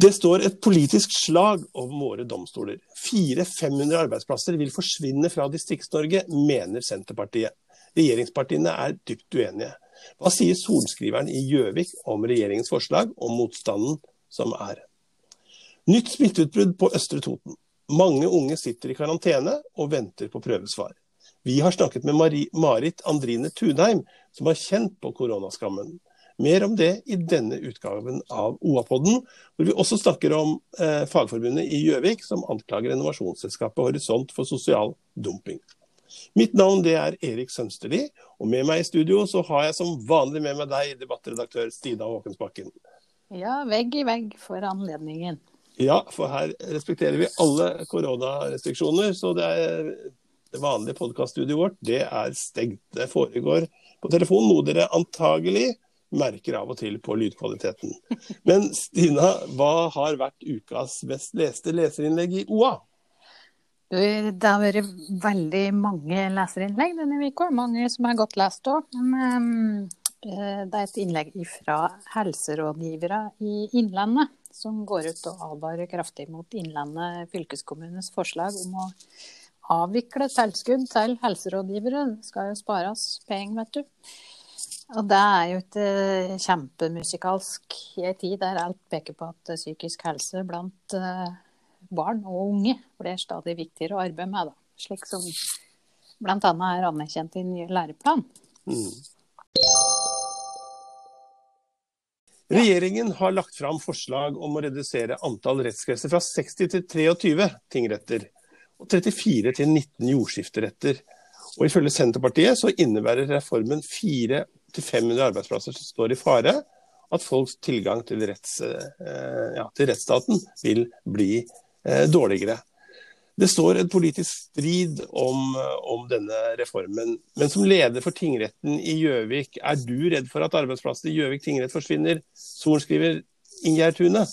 Det står et politisk slag om våre domstoler. 400-500 arbeidsplasser vil forsvinne fra Distrikts-Norge, mener Senterpartiet. Regjeringspartiene er dypt uenige. Hva sier sorenskriveren i Gjøvik om regjeringens forslag, og motstanden som er? Nytt smitteutbrudd på Østre Toten. Mange unge sitter i karantene og venter på prøvesvar. Vi har snakket med Marit Andrine Tunheim, som har kjent på koronaskammen. Mer om det i denne utgaven av OA-podden, hvor vi også snakker om eh, Fagforbundet i Gjøvik, som anklager innovasjonsselskapet Horisont for sosial dumping. Mitt navn det er Erik Sønsterli, og med meg i studio så har jeg som vanlig med meg deg, debattredaktør Stina Håkensbakken. Ja, vegg i vegg for anledningen. Ja, for her respekterer vi alle koronarestriksjoner. Så det, er, det vanlige podkaststudioet vårt det er stengt. Det foregår på telefon, noe dere antagelig merker av og til på lydkvaliteten. Men Stina, hva har vært ukas best leste leserinnlegg i OA? Det har vært veldig mange leserinnlegg denne uka. Mange som er godt lest òg. Men um, det er et innlegg fra helserådgivere i Innlandet som går ut og advarer kraftig mot Innlandet fylkeskommunes forslag om å avvikle tilskudd til helserådgivere. Det skal jo spares penger, vet du. Og det er jo ikke eh, kjempemusikalsk i ei tid der alt peker på at psykisk helse blant eh, barn og unge blir stadig viktigere å arbeide med. Da. Slik som bl.a. er anerkjent i ny læreplan. Mm. Regjeringen har lagt fram forslag om å redusere antall rettskretser fra 60 til 23 tingretter og 34 til 19 jordskifteretter. Og Ifølge Senterpartiet så innebærer reformen fire til 500 arbeidsplasser som står i fare, at folks tilgang til, retts, eh, ja, til rettsstaten vil bli eh, dårligere. Det står en politisk strid om, om, denne reformen. Men som leder for tingretten i Gjøvik, er du redd for at arbeidsplassen i Gjøvik tingrett forsvinner? Sorenskriver Ingjerd Tune?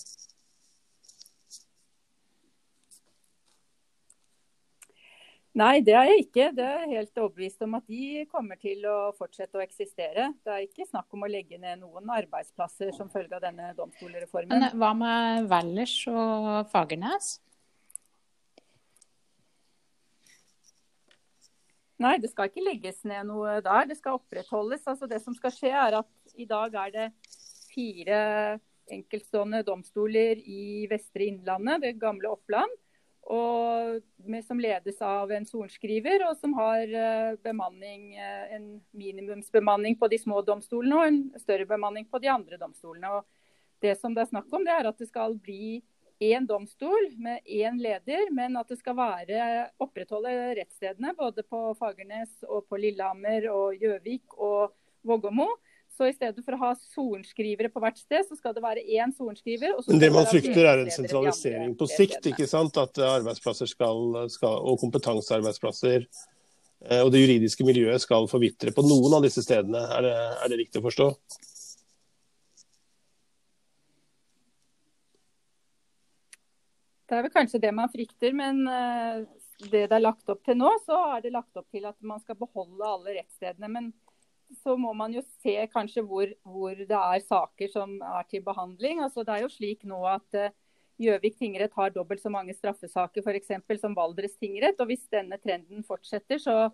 Nei, det er jeg ikke. Det er helt overbevist om at de kommer til å fortsette å eksistere. Det er ikke snakk om å legge ned noen arbeidsplasser som følge av denne domstolreformen. Men hva med Valdres og Fagernes? Nei, det skal ikke legges ned noe der. Det skal opprettholdes. Altså, det som skal skje, er at i dag er det fire enkeltstående domstoler i Vestre Innlandet, det gamle Oppland med, som ledes av en sorenskriver, og som har uh, bemanning, uh, en minimumsbemanning på de små domstolene og en større bemanning på de andre domstolene. Og det som det er snakk om, det er at det skal bli én domstol med én leder, men at det skal være opprettholde rettsstedene både på Fagernes og på Lillehammer og Gjøvik og Vågåmo. Så i stedet for å ha sorenskrivere på hvert sted, så skal det være én sorenskriver. Men det man frykter er en sentralisering på sikt, ikke sant? At arbeidsplasser skal, skal, og kompetansearbeidsplasser eh, og det juridiske miljøet skal forvitre på noen av disse stedene. Er det, er det riktig å forstå? Det er vel kanskje det man frykter, men eh, det det er lagt opp til nå, så er det lagt opp til at man skal beholde alle rettsstedene. Men så må man jo se kanskje hvor, hvor, det er saker som er til behandling. Altså, det er jo slik nå at uh, Gjøvik tingrett har dobbelt så mange straffesaker for eksempel, som Valdres tingrett. og Hvis denne trenden fortsetter, så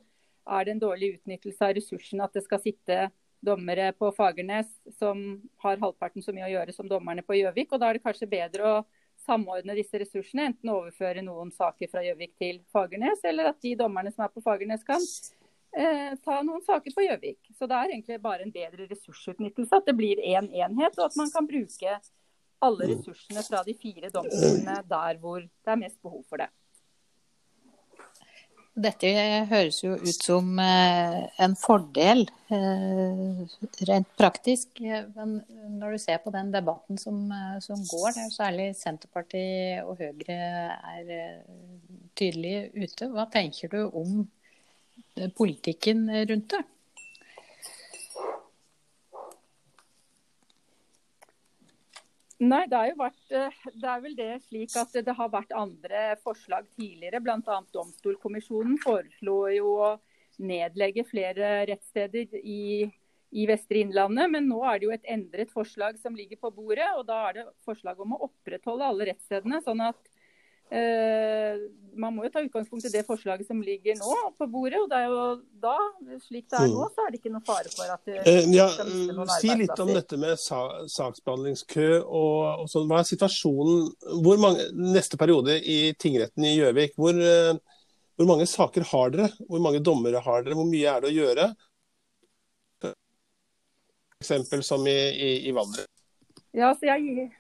er det en dårlig utnyttelse av ressursene at det skal sitte dommere på Fagernes som har halvparten så mye å gjøre som dommerne på Gjøvik. og Da er det kanskje bedre å samordne disse ressursene. Enten overføre noen saker fra Gjøvik til Fagernes, eller at de dommerne som er på Fagernes kan eh, ta noen saker på Gjøvik. Så det er egentlig bare en bedre ressursutnyttelse. At det blir én en enhet, og at man kan bruke alle ressursene fra de fire domstolene der hvor det er mest behov for det. Dette høres jo ut som eh, en fordel eh, rent praktisk. Men når du ser på den debatten som, som går, der særlig Senterpartiet og Høyre er tydelig ute, hva tenker du om politikken rundt det? Nei, det, vært, eh, det er vel det slik at det har vært andre forslag tidligere. Bl.a. Domstolkommisjonen foreslo jo å nedlegge flere rettssteder i i Vestre Innlandet. Men nå er det jo et endret forslag som ligger på bordet. Og da er det forslag om å opprettholde alle rettsstedene. sånn at man må jo ta utgangspunkt i det forslaget som ligger nå på bordet. og det er jo da, Slik det er nå, så er det ikke noe fare for at det uh, ja, Si litt om dette med sa saksbehandlingskø. og, og sånn. Hva er situasjonen hvor mange, neste periode i tingretten i Gjøvik? Hvor, hvor, mange saker har dere? Hvor mange dommere har dere? Hvor mye er det å gjøre? Eksempel som i, i, i Valdres. Ja, så jeg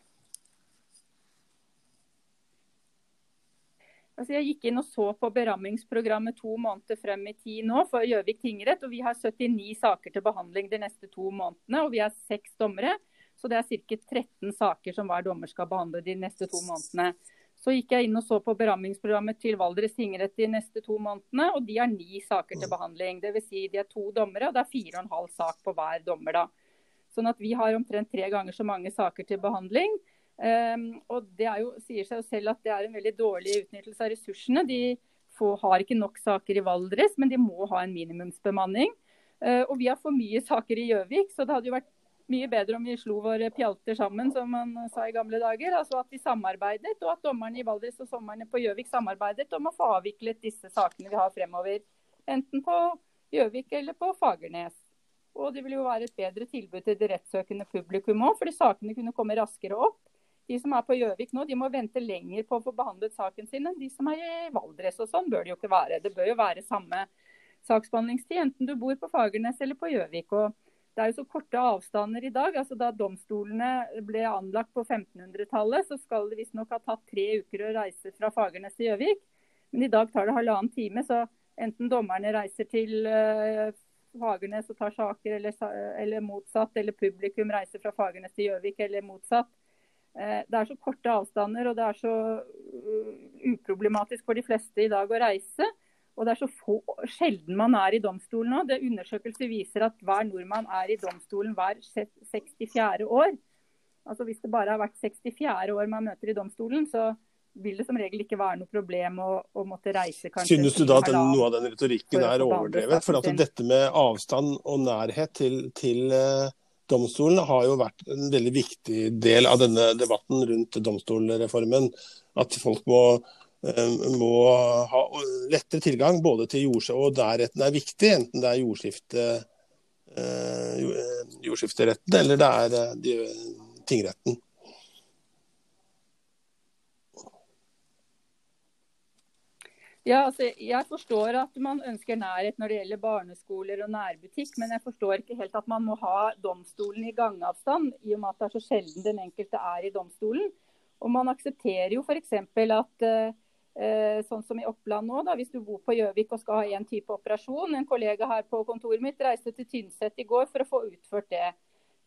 Altså jeg gikk inn og så på berammingsprogrammet to måneder frem i tid nå for Gjøvik tingrett. og Vi har 79 saker til behandling de neste to månedene. og Vi har seks dommere. Så det er ca. 13 saker som hver dommer skal behandle de neste to månedene. Så gikk jeg inn og så på berammingsprogrammet til Valdres tingrett de neste to månedene. og De har ni saker til behandling. Dvs. Si de er to dommere, og det er fire og en halv sak på hver dommer. da. Sånn at vi har omtrent tre ganger så mange saker til behandling. Um, og Det jo, sier seg jo selv at det er en veldig dårlig utnyttelse av ressursene. De får, har ikke nok saker i Valdres, men de må ha en minimumsbemanning. Uh, og vi har for mye saker i Gjøvik, så det hadde jo vært mye bedre om vi slo våre pjalter sammen, som man sa i gamle dager. Altså at de samarbeidet, og at dommerne i Valdres og sommerne på Gjøvik samarbeidet om å få avviklet disse sakene vi har fremover. Enten på Gjøvik eller på Fagernes. Og det ville jo være et bedre tilbud til det rettssøkende publikum òg, fordi sakene kunne komme raskere opp. De som er på Gjøvik nå, de må vente lenger på å få behandlet saken sin enn de som er i Valdres. og Sånn bør det jo ikke være. Det bør jo være samme saksbehandlingstid, enten du bor på Fagernes eller på Gjøvik. og det er jo så korte avstander i dag. altså Da domstolene ble anlagt på 1500-tallet, så skal det visstnok ha tatt tre uker å reise fra Fagernes til Gjøvik. Men i dag tar det halvannen time. Så enten dommerne reiser til uh, Fagernes og tar saker, eller, eller, motsatt. Eller publikum reiser fra Fagernes til Gjøvik, eller motsatt. Eh, det er så korte avstander, og det er så uh, uproblematisk for de fleste i dag å reise. Og det er så få, sjelden man er i domstolen nå. Det Undersøkelser viser at hver nordmann er i domstolen hver 64. år. Altså Hvis det bare har vært 64. år man møter i domstolen, så vil det som regel ikke være noe problem å, å måtte reise. kanskje. Synes du da at noe av den retorikken er overdrevet? For dette med avstand og nærhet til, til uh domstolen har jo vært en veldig viktig del av denne debatten rundt domstolreformen. At folk må, eh, må ha lettere tilgang både til jordskifte og der retten er viktig, enten det er jordskifte, eh, jordskifteretten eller det er eh, tingretten. Ja, altså, Jeg forstår at man ønsker nærhet når det gjelder barneskoler og nærbutikk, men jeg forstår ikke helt at man må ha domstolen i gangavstand, i og med at det er så sjelden den enkelte er i domstolen. Og Man aksepterer jo f.eks. at eh, sånn som i Oppland nå, da, hvis du bor på Gjøvik og skal ha én type operasjon En kollega her på kontoret mitt reiste til Tynset i går for å få utført det.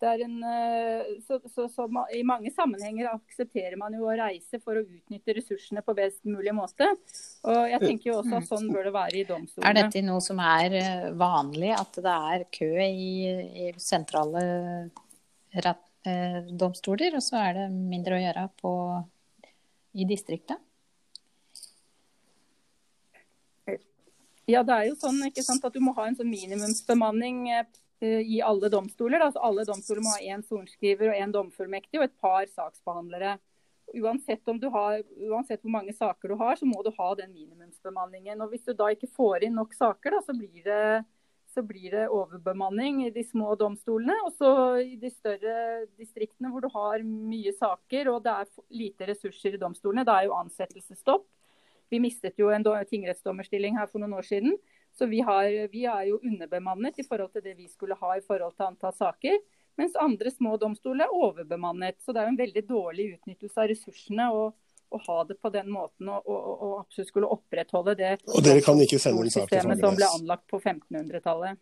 En, eh, så, så, så, I mange sammenhenger aksepterer man jo å reise for å utnytte ressursene på best mulig måte. Og jeg tenker jo også at Sånn bør det være i domstolene. Er dette noe som er eh, vanlig, at det er kø i, i sentrale rett, eh, domstoler, og så er det mindre å gjøre på, i distriktet? Ja, det er jo sånn sant, at du må ha en sånn minimumsbemanning Eh, i alle domstoler. Altså alle domstoler må ha én sorenskriver og én domfullmektig og et par saksbehandlere. Uansett, har, uansett, hvor mange saker du har, så må du ha den minimumsbemanningen. Og Hvis du da ikke får inn nok saker, da, så, blir det, så blir det overbemanning i de små domstolene. Og så i de større distriktene hvor du har mye saker og det er lite ressurser i domstolene, da er jo ansettelsesstopp. Vi mistet jo en tingrettsdommerstilling her for noen år siden. Så vi, har, vi, er jo underbemannet i forhold til det vi skulle ha i forhold til antall saker. Mens andre små domstoler er overbemannet. Så det er jo en veldig dårlig utnyttelse av ressursene å, å ha det på den måten og, og, og, absolutt skulle opprettholde det og dere kan ikke sende en sak til Fagernes? som ble anlagt på 1500-tallet.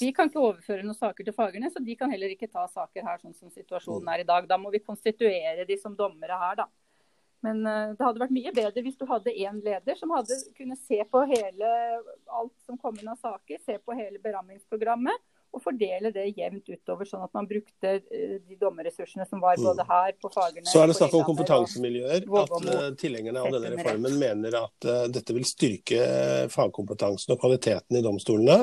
Vi kan ikke overføre noen saker til Fagernes, og de kan heller ikke ta saker her sånn som situasjonen er i dag. Da må vi konstituere de som dommere her, da. Men uh, det hadde vært mye bedre hvis du hadde én leder som hadde kunne se på hele alt som kom inn av saker, se på hele berammingsprogrammet og fordele det jevnt utover, sånn at man brukte eh, de dommerressursene som var både Mm. her på fagene Så er det snakk om kompetansemiljøer. At eh, tilhengerne av denne reformen mener at eh, dette vil styrke fagkompetansen og kvaliteten i domstolene.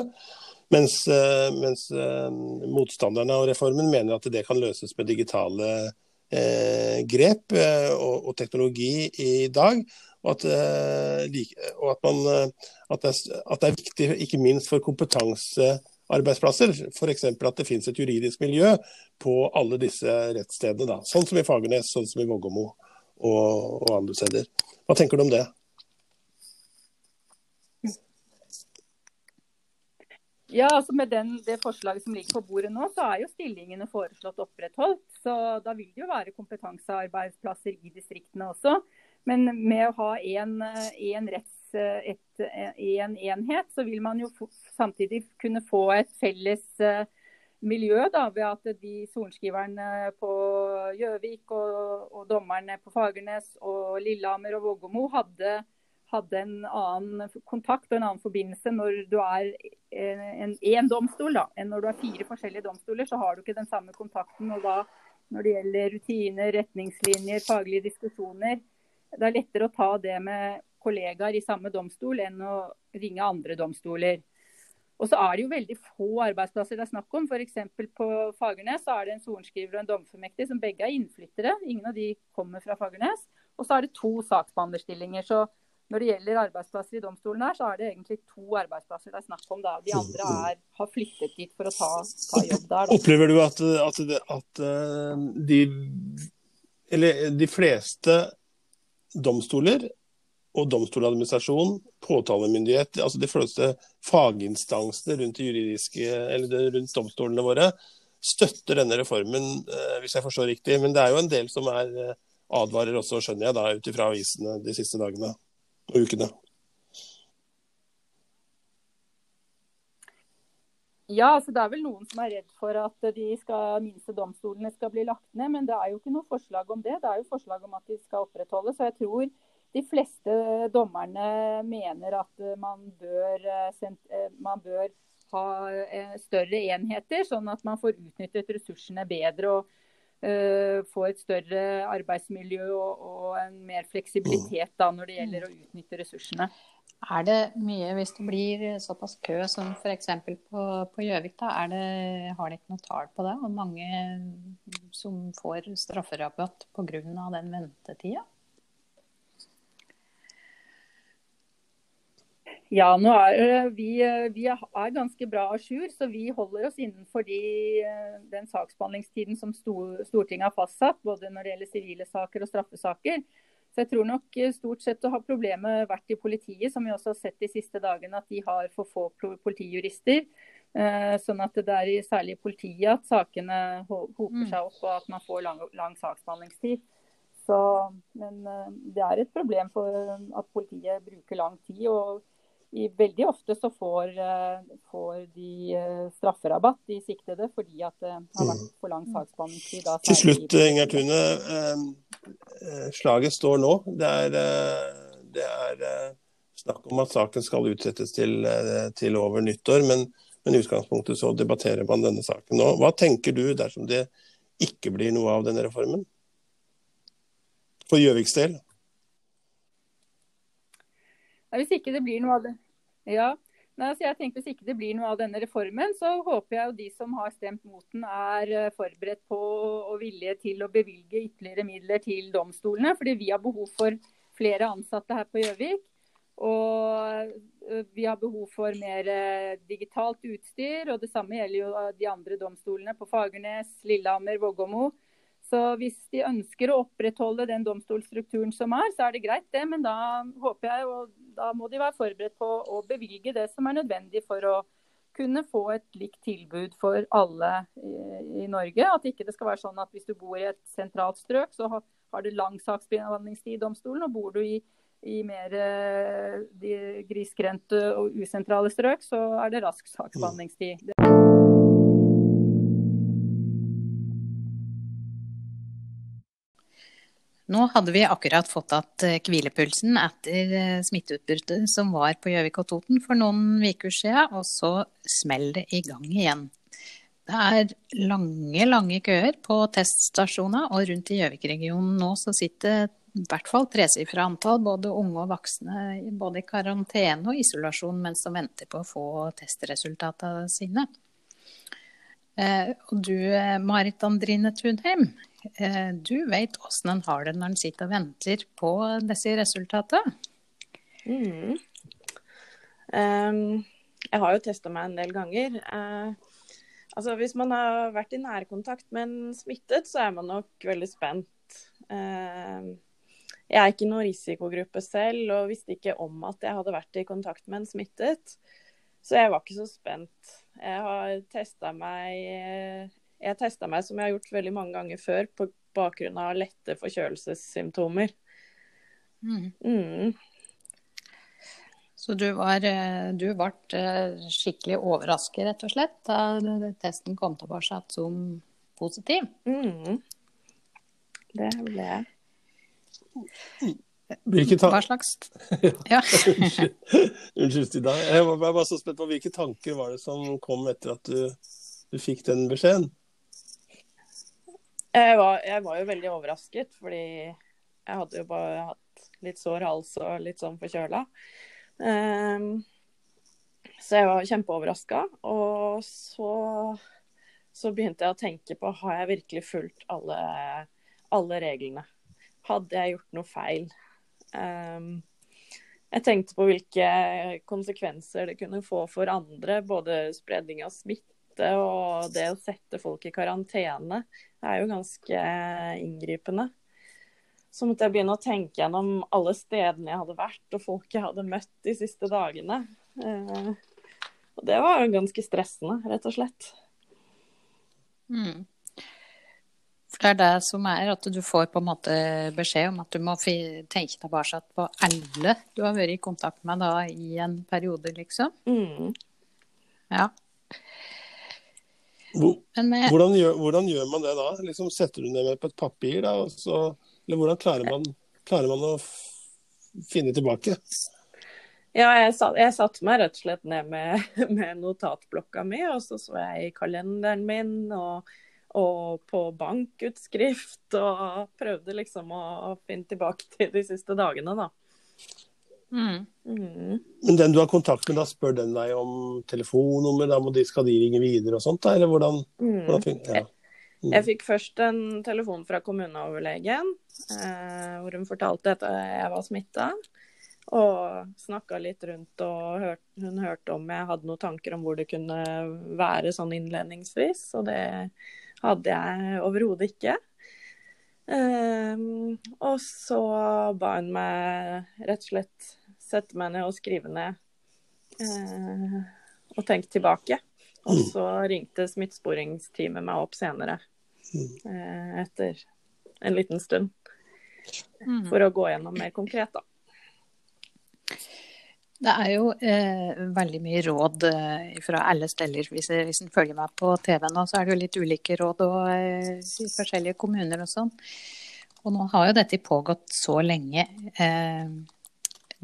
Mens, eh, mens eh, motstanderne av reformen mener at det kan løses med digitale eh, grep eh, og, og teknologi i dag. Og at, eh, og at, man, eh, at, det er, at det er viktig, ikke minst for kompetansearbeidsplasser, f.eks. at det finnes et juridisk miljø på alle disse rettsstedene. Da. Sånn som i Fagernes, sånn som i Vågåmo og, og andre steder. Hva tenker du om det? Ja, altså Med den, det forslaget som ligger på bordet nå, så er jo stillingene foreslått opprettholdt. Så da vil det jo være kompetansearbeidsplasser i distriktene også. Men med å ha én et, en enhet, så vil man jo samtidig kunne få et felles uh, miljø da, ved at de sorenskriverne på Gjøvik og, og, dommerne på Fagernes og Lillehammer og Vågåmo hadde, hadde, en annen kontakt og en annen forbindelse når du er en, en domstol da, enn når du er fire forskjellige domstoler. Så har du ikke den samme kontakten. og da når det gjelder rutiner, retningslinjer, faglige diskusjoner. Det er lettere å ta det med kollegaer i samme domstol enn å ringe andre domstoler. Og så er det jo veldig få arbeidsplasser det er snakk om. F.eks. på Fagernes så er det en sorenskriver og en domformektig som begge er innflyttere. Ingen av de kommer fra Fagernes. Og så er det to saksbehandlerstillinger. Så når det gjelder arbeidsplasser i domstolen her, så er det egentlig to arbeidsplasser det er snakk om. Da. De andre er, har flyttet dit for å ta, ta jobb der. Da. Opplever du at, at, at de, eller de fleste domstoler og domstoladministrasjon, påtalemyndighet, altså de fleste faginstansene rundt, rundt domstolene våre, støtter denne reformen, hvis jeg forstår riktig. Men det er jo en del som er advarer også, skjønner jeg, da, ut ifra avisene de siste dagene og ukene. Ja, altså det er vel noen som er redd for at de skal, minste domstolene skal bli lagt ned. Men det er jo ikke noe forslag om det. Det er jo forslag om at de skal opprettholdes. Så jeg tror de fleste dommerne mener at man bør, man bør ha større enheter, sånn at man får utnyttet ressursene bedre og få et større arbeidsmiljø og, og, en mer fleksibilitet da, når det gjelder å utnytte ressursene. Er det mye, hvis det blir såpass kø som f.eks. på Gjøvik, har de ikke noe tall på det? Hvor mange som får strafferabatt pga. den ventetida? Ja, nå er vi, vi er ganske bra à jour, så vi holder oss innenfor de, den saksbehandlingstiden som Stortinget har fastsatt, både når det gjelder sivile saker og straffesaker. Så jeg tror nok stort sett å ha problemet vært i politiet, som vi også har sett de siste dagene, at de har for få politijurister. Sånn at det er særlig i politiet at sakene hoper seg opp, og at man får lang, lang saksbehandlingstid. Så, men det er et problem for at politiet bruker lang tid. og i, veldig ofte så får, får de strafferabatt, de siktede, fordi at det har vært for lang saksbehandlingstid. Til slutt, Inger Tune. Slaget står nå. Det er, det er snakk om at saken skal utsettes til, til over nyttår. Men, men i utgangspunktet så debatterer man denne saken nå. Hva tenker du dersom det ikke blir noe av denne reformen? For Gjøviks del? Hvis ikke det blir noe av det ja, Nei, altså jeg tenker Hvis ikke det blir noe av denne reformen, så håper jeg jo de som har stemt mot den, er forberedt på og villige til å bevilge ytterligere midler til domstolene. Fordi vi har behov for flere ansatte her på Gjøvik. Og vi har behov for mer digitalt utstyr. Og det samme gjelder jo de andre domstolene på Fagernes, Lillehammer, Vågåmo. Så hvis de ønsker å opprettholde den domstolstrukturen som er, så er det greit det. Men da håper jeg, og da må de være forberedt på å bevilge det som er nødvendig for å kunne få et likt tilbud for alle i, i Norge. At ikke det skal være sånn at hvis du bor i et sentralt strøk, så har, har du lang saksbehandlingstid i domstolen. Og bor du i, i mer grisgrendte og usentrale strøk, så er det rask saksbehandlingstid. Nå hadde vi akkurat fått at hvilepulsen etter smitteutbruddet som var på Gjøvik og Toten for noen uker siden, og så smeller det i gang igjen. Det er lange, lange køer på teststasjoner, og rundt i Gjøvik-regionen nå så sitter i hvert fall tresifra antall, både unge og voksne, både i karantene og isolasjon mens de venter på å få testresultatene sine. Eh, og du, Marit Andrine Tunheim, eh, du vet hvordan en har det når en sitter og venter på disse resultatene? Mm. Um, jeg har jo testa meg en del ganger. Uh, altså Hvis man har vært i nærkontakt med en smittet, så er man nok veldig spent. Uh, jeg er ikke noen risikogruppe selv, og visste ikke om at jeg hadde vært i kontakt med en smittet. Så jeg var ikke så spent. Jeg har testa meg Jeg testa meg som jeg har gjort veldig mange ganger før, på bakgrunn av lette forkjølelsessymptomer. Mm. Mm. Så du, var, du ble eh, skikkelig overrasket, rett og slett, da testen kom tilbake som positiv? Mm. Det ble jeg. Hva slags ja. Unnskyld, Stina. Jeg var bare så spent på hvilke tanker var det som kom etter at du, du fikk den beskjeden? Jeg var, jeg var, jo veldig overrasket, fordi jeg hadde jo bare hatt litt sår hals og litt sånn forkjøla. Um, så jeg var kjempeoverraska. Og så, så, begynte jeg å tenke på har jeg virkelig fulgt alle, alle reglene. Hadde jeg gjort noe feil? Um, jeg tenkte på hvilke konsekvenser det kunne få for andre. Både spredning av smitte og det å sette folk i karantene. Er jo ganske inngripende. Så måtte jeg begynne å tenke gjennom alle stedene jeg hadde vært, og folk jeg hadde møtt de siste dagene. Uh, og det var ganske stressende, rett og slett. Mm. For det er det som er at du får på en måte beskjed om at du må tenke tilbake på alle du har vært i kontakt med da i en periode, liksom. Mm. Ja. Men, eh, hvordan, gjør, hvordan, gjør, man det da? Liksom setter du ned med på et papir, da? Så, eller hvordan klarer man, klarer man å finne tilbake? Ja, jeg, satt, jeg satte meg rett og slett ned med, med notatblokka mi, og så så jeg i kalenderen min. og og på bankutskrift, og prøvde liksom å finne tilbake til de siste dagene, da. Mm. Mm. Men den du har kontakt med, da spør den deg om telefonnummer? Da de, skal de ringe videre og sånt, da? Eller hvordan? Mm. hvordan ja. Mm. Jeg fikk først en telefon fra kommuneoverlegen, eh, hvor hun fortalte at jeg var smitta. Og snakka litt rundt, og hørt, hun hørte om jeg hadde noen tanker om hvor det kunne være sånn innledningsvis. Og det hadde jeg overhodet ikke. Um, og så ba hun meg rett og slett sette meg ned og skrive ned eh, og tenke tilbake. Og så ringte smittesporingsteamet meg opp senere, eh, etter en liten stund. Mm. For å gå gjennom mer konkret, da. Det er jo eh, veldig mye råd eh, fra alle steder. Hvis, hvis en følger meg på TV nå, så er det jo litt ulike råd og, eh, i forskjellige kommuner og sånn. Og nå har jo dette pågått så lenge. Eh,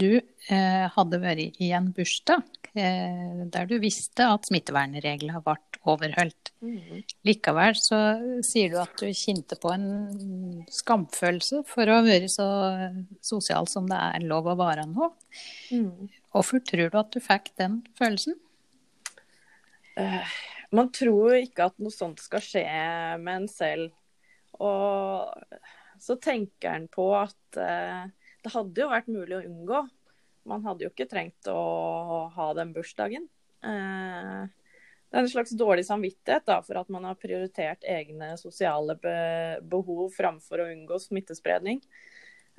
du eh, hadde vært i en bursdag eh, der du visste at smittevernreglene ble overholdt. Mm. Likevel så sier du at du kjente på en skamfølelse for å ha vært så sosial som det er lov å være nå. Mm. Hvorfor tror du at du fikk den følelsen? Uh, man tror jo ikke at noe sånt skal skje med en selv. Og så tenker en på at det hadde jo vært mulig å unngå. Man hadde jo ikke trengt å ha den bursdagen. Uh, det er en slags dårlig samvittighet da, for at man har prioritert egne sosiale behov framfor å unngå smittespredning.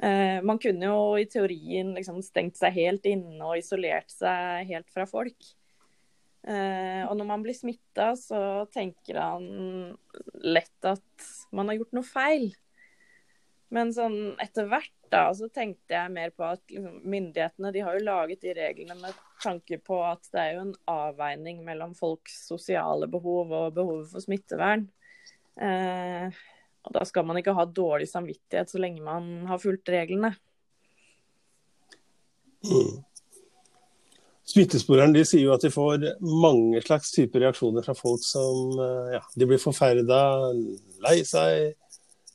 Eh, man kunne jo i teorien liksom stengt seg helt inne og isolert seg helt fra folk. Eh, og når man blir smitta, så tenker han lett at man har gjort noe feil. Men sånn etter hvert da, så tenkte jeg mer på at liksom, myndighetene de har jo laget de reglene med tanke på at det er jo en avveining mellom folks sosiale behov og behovet for smittevern. Eh, og da skal man ikke ha dårlig samvittighet så lenge man har fulgt reglene. Mm. Smittesporeren de sier jo at de får mange slags typer reaksjoner fra folk som eh, ja, de blir forferda, lei seg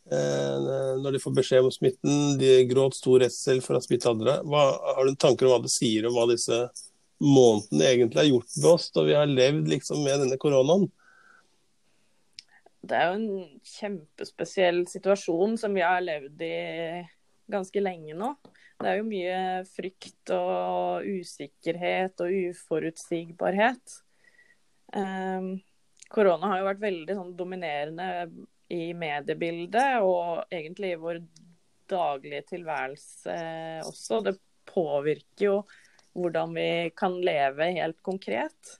når de får beskjed om smitten. De gråt stor redsel for å smitte andre. Hva, har du tanker om hva det sier om hva disse månedene egentlig har gjort med oss, da vi har levd liksom med denne koronaen? Det er jo en kjempespesiell situasjon som vi har levd i ganske lenge nå. Det er jo mye frykt og usikkerhet og uforutsigbarhet. Um, korona har jo vært veldig sånn, dominerende i mediebildet og egentlig i vår daglige tilværelse også. Det påvirker jo hvordan vi kan leve helt konkret.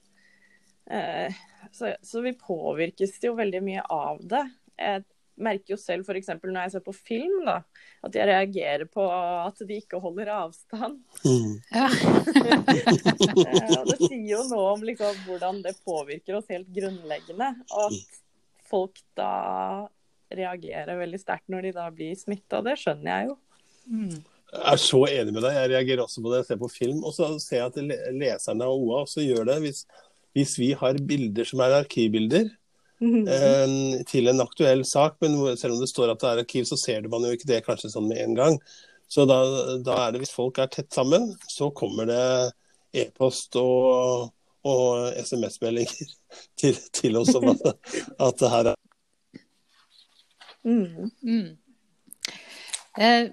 Uh, så, så, vi påvirkes jo veldig mye av det. Jeg merker jo selv f.eks. når jeg ser på film, da, at jeg reagerer på at de ikke holder avstand. Mm. Ja. og det sier jo noe om liksom, hvordan det påvirker oss helt grunnleggende. Og at folk da reagerer veldig sterkt når de da blir smitta. Det skjønner jeg jo. Mm. Jeg er så enig med deg. Jeg reagerer også på det jeg ser på film. Og så ser jeg at leserne av OA også gjør det. Hvis, hvis vi har bilder som er arkivbilder, eh, til en aktuell sak. Men selv om det står at det er arkiv, så ser man jo ikke det kanskje sånn med en gang. Så da, da er det hvis folk er tett sammen, så kommer det e-post og, og SMS-meldinger til, til, oss om at, at det her er mm. Mm. Eh,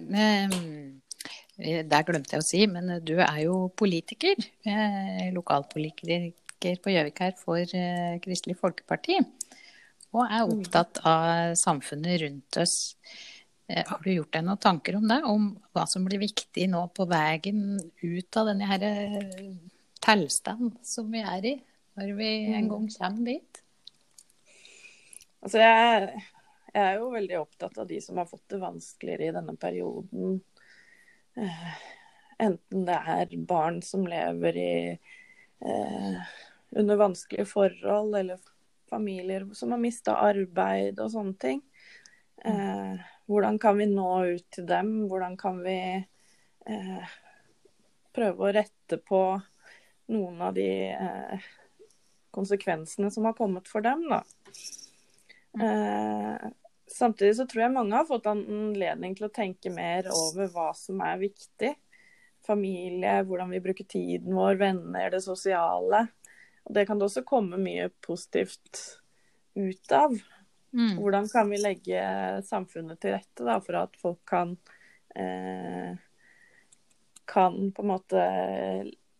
eh, der glemte jeg å si, men du er jo politiker. Eh, lokalpolitiker på Gjøvik her for eh, Kristelig Folkeparti og er opptatt av samfunnet rundt oss. Eh, har du gjort deg noen tanker om det? Om hva som blir viktig nå på veien ut av denne her tilstanden som vi er i, når vi en gang kommer dit? Altså jeg, jeg, er jo veldig opptatt av de som har fått det vanskeligere i denne perioden. Eh, enten det er barn som lever i, eh, under vanskelige forhold, eller familier som har mista arbeid og sånne ting. Eh, hvordan kan vi nå ut til dem? Hvordan kan vi eh, prøve å rette på noen av de eh, konsekvensene som har kommet for dem, da. Eh, samtidig så tror jeg mange har fått anledning til å tenke mer over hva som er viktig. Familie, hvordan vi bruker tiden vår, venner, det sosiale. Og det kan det også komme mye positivt ut av. Mm. Hvordan kan vi legge samfunnet til rette da, for at folk kan eh, kan på en måte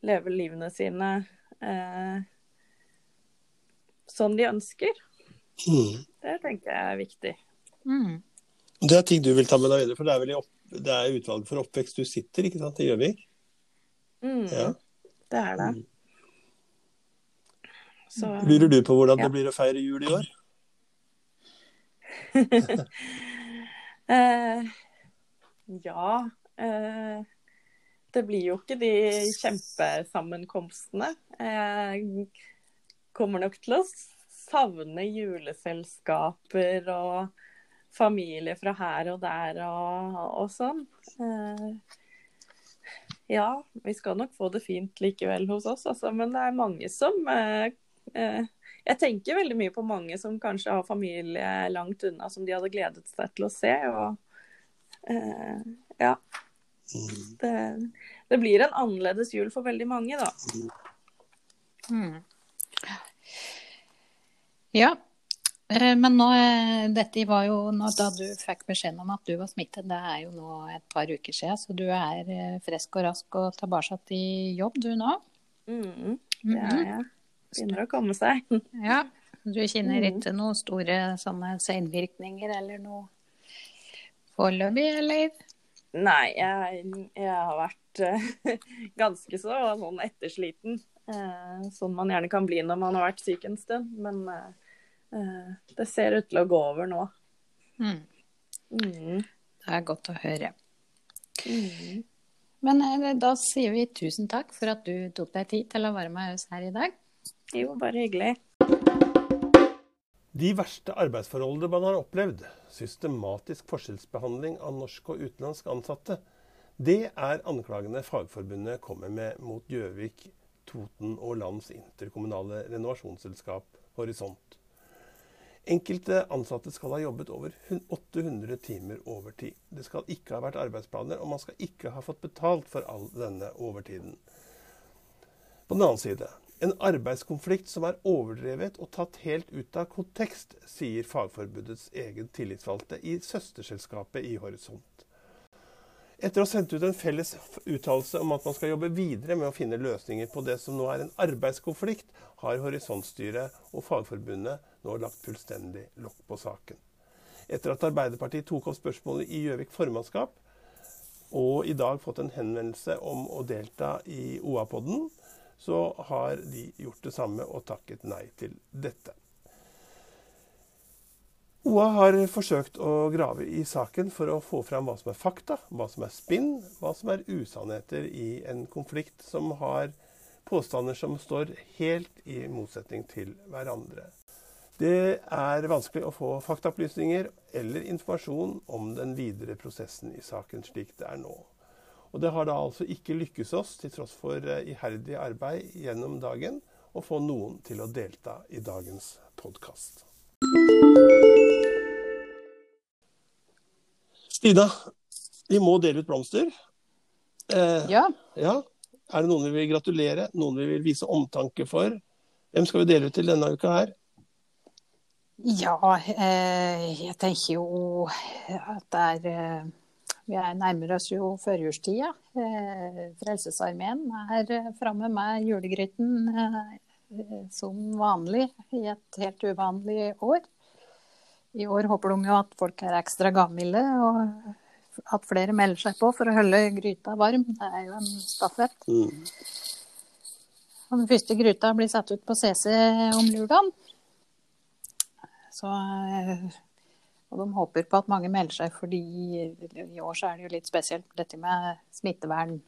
leve livene sine eh, sånn de ønsker. Mm. Det tenker jeg er viktig. Mm. Det er ting du vil ta med deg videre, for det er opp, det er utvalget for oppvekst du sitter ikke sant, i Gjøvik? Mm. Ja. Det er det. Så, Lurer du på hvordan ja. det blir å feire jul i år? eh, ja. Eh, det blir jo ikke de kjempesammenkomstene. Jeg kommer nok til å savne juleselskaper og familie fra her og der og, og sånn. Eh, ja, vi skal nok få det fint likevel hos oss, altså. Men det er mange som eh, Eh, jeg tenker veldig mye på mange som kanskje har familie langt unna, som de hadde gledet seg til å se. Og ja. Det, det, blir en annerledes jul for veldig mange, da. Mm. Ja. Eh, men nå, dette var jo nå, da du fikk beskjeden om at du var smittet, det er jo nå et par uker siden, så du er frisk og rask og tilbake i jobb du nå? Mm, det er jeg. Begynner å komme seg. Ja. Du kjenner mm. ikke noen store sånne senvirkninger eller noe foreløpig, eller? Nei, jeg, jeg har vært uh, ganske så sånn ettersliten. Sånn man gjerne kan bli når man har vært syk en stund. Men uh, det ser ut til å gå over nå. Mm. Mm. Det er godt å høre. Mm. Men da sier vi tusen takk for at du tok deg tid til å være med oss her i dag. Jo, bare hyggelig. De verste arbeidsforholdene man har opplevd, systematisk forskjellsbehandling av norsk og utenlandsk ansatte, det er anklagene Fagforbundet kommer med mot Gjøvik Toten og Lands interkommunale renovasjonsselskap Horisont. Enkelte ansatte skal ha jobbet over 800 timer overtid. Det skal ikke ha vært arbeidsplaner, og man skal ikke ha fått betalt for all denne overtiden. På den annen side, en arbeidskonflikt som er overdrevet og tatt helt ut av kontekst, sier Fagforbundets egen tillitsvalgte i søsterselskapet i Horisont. Etter å ha sendt ut en felles uttalelse om at man skal jobbe videre med å finne løsninger på det som nå er en arbeidskonflikt, har Horisontstyret og Fagforbundet nå lagt fullstendig lokk på saken. Etter at Arbeiderpartiet tok opp spørsmålet i Gjøvik formannskap, og i dag fått en henvendelse om å delta i OA-podden, så har de gjort det samme og takket nei til dette. OA har forsøkt å grave i saken for å få fram hva som er fakta, hva som er spinn, hva som er usannheter i en konflikt som har påstander som står helt i motsetning til hverandre. Det er vanskelig å få faktaopplysninger eller informasjon om den videre prosessen i saken slik det er nå. Og Det har da altså ikke lykkes oss, til tross for eh, iherdig arbeid gjennom dagen, å få noen til å delta i dagens podkast. Stina, vi må dele ut blomster. Eh, ja. ja. Er det noen vi vil gratulere, noen vi vil vise omtanke for? Hvem skal vi dele ut til denne uka her? Ja, eh, jeg tenker jo at det er eh, Vi er nærmer oss jo førjulstida. Eh, Frelsesarmeen er framme med julegryten eh, som vanlig i et helt uvanlig år. I år håper de jo at folk er ekstra gavmilde, og at flere melder seg på for å holde gryta varm. Det er jo en stafett. Mm. Den første gryta blir satt ut på CC om lørdagen. Så, og de håper på at mange melder seg, fordi i år så er det jo litt spesielt dette med smittevern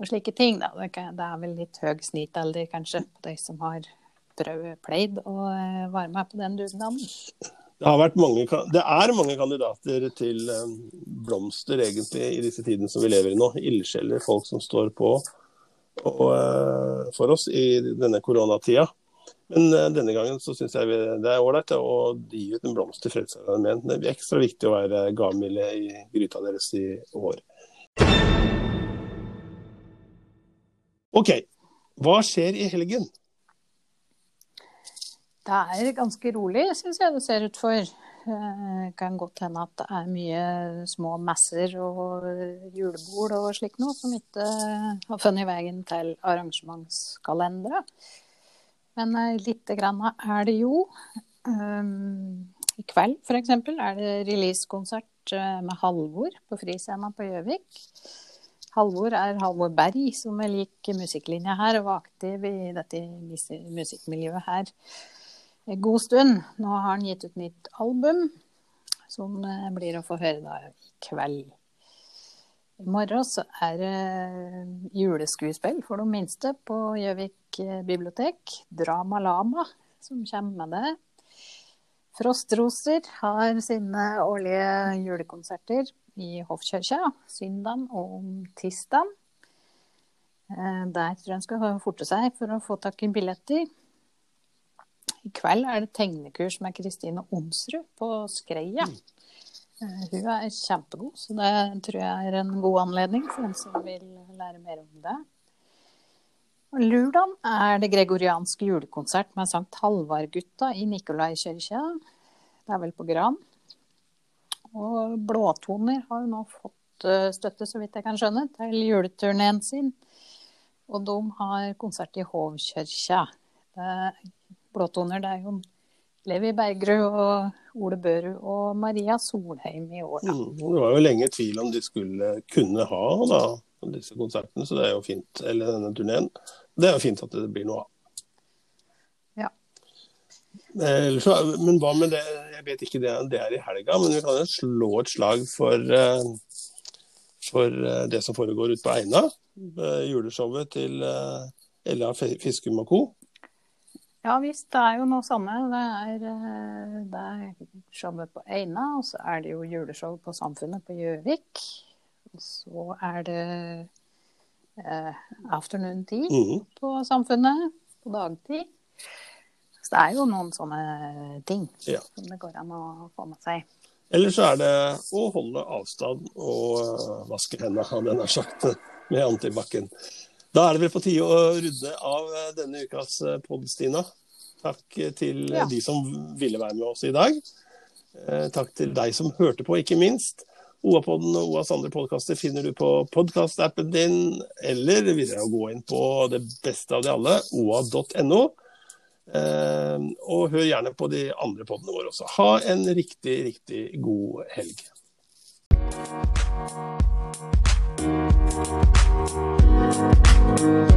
og slike ting. Da. Det er vel litt høy snittalder, kanskje på de som har pleid å eh, være med på den dugnaden. Det, mange, det, er mange kandidater til eh, blomster egentlig i disse tidene som vi lever i nå. Ildsjeler, folk som står på og, uh, for oss i denne koronatida. Men uh, denne gangen så syns jeg det er ålreit å gi ut en blomst til Frelsesarmeen. Det blir ekstra viktig å være gavmilde i gryta deres i år. OK, hva skjer i helgen? Det er ganske rolig, syns jeg det ser ut for. Det eh, kan godt hende at det er mye små messer og julebord og slikt noe som ikke har funnet veien til arrangementskalendere. Men litt lite grann er det jo. Um, I kveld f.eks. er det releasekonsert med Halvor på Friscena på Gjøvik. Halvor er Halvor Berg, som er lik musikklinja her og var aktiv i dette musikkmiljøet her en god stund. Nå har han gitt ut nytt album, som eh, blir å få høre da i kveld. I morgen så er det juleskuespill for de minste på Gjøvik eh, bibliotek. Drama Lama som kommer med det. Frostroser har sine årlige julekonserter i Hoffkirka søndag og tirsdag. Eh, der tror jeg en skal forte seg for å få tak i billetter. I kveld er det tegnekurs med Kristine Onsrud på Skreia. Mm. Uh, hun er kjempegod, så det tror jeg er en god anledning for den som vil lære mer om det. Lurdan er det gregorianske julekonsert med Sankt Halvard-gutta i Nikolaikirka. Det er vel på Gran. Og Blåtoner har jo nå fått uh, støtte, så vidt jeg kan skjønne, til juleturneen sin. Og de har konsert i Hovkirka. Blåtoner. Det er jo Levi Bergerud og Ole Børud og Maria Solheim i år. Mm, det var jo lenge tvil om de skulle kunne ha da, disse konsertene, så det er jo fint. Eller denne turneen. Det er jo fint at det blir noe av. Ja. Så, men hva med det Jeg vet ikke det, det er i helga, men vi kan jo slå et slag for, eh, for eh, det som foregår ute på Eina. Eh, juleshowet til Ella Fiskum og co. Ja visst, det er jo noe samme. Det er, eh, det er showet på Eina, og så er det jo juleshow på Samfunnet på Gjøvik. Og så er det eh, afternoon tea Mhm. på Samfunnet på dagtid. Så det er jo noen sånne ting Ja. som det går an å få med seg. Eller så er det å holde avstand og øh, vaske hendene, hadde jeg nær sagt, med antibac-en. Da er det vel på tide å runde av øh, denne ukas pod, podd, Stina. Takk til øh, Ja. de som ville være med oss i dag. Eh, Takk til deg som hørte på, ikke minst. OA-podden og OAs andre podkaster finner du på podkastappen din, eller hvis jeg gå inn på det beste av de alle, oa.no. Eh, og hør gjerne på de andre podene våre også. Ha en riktig, riktig god helg. Thank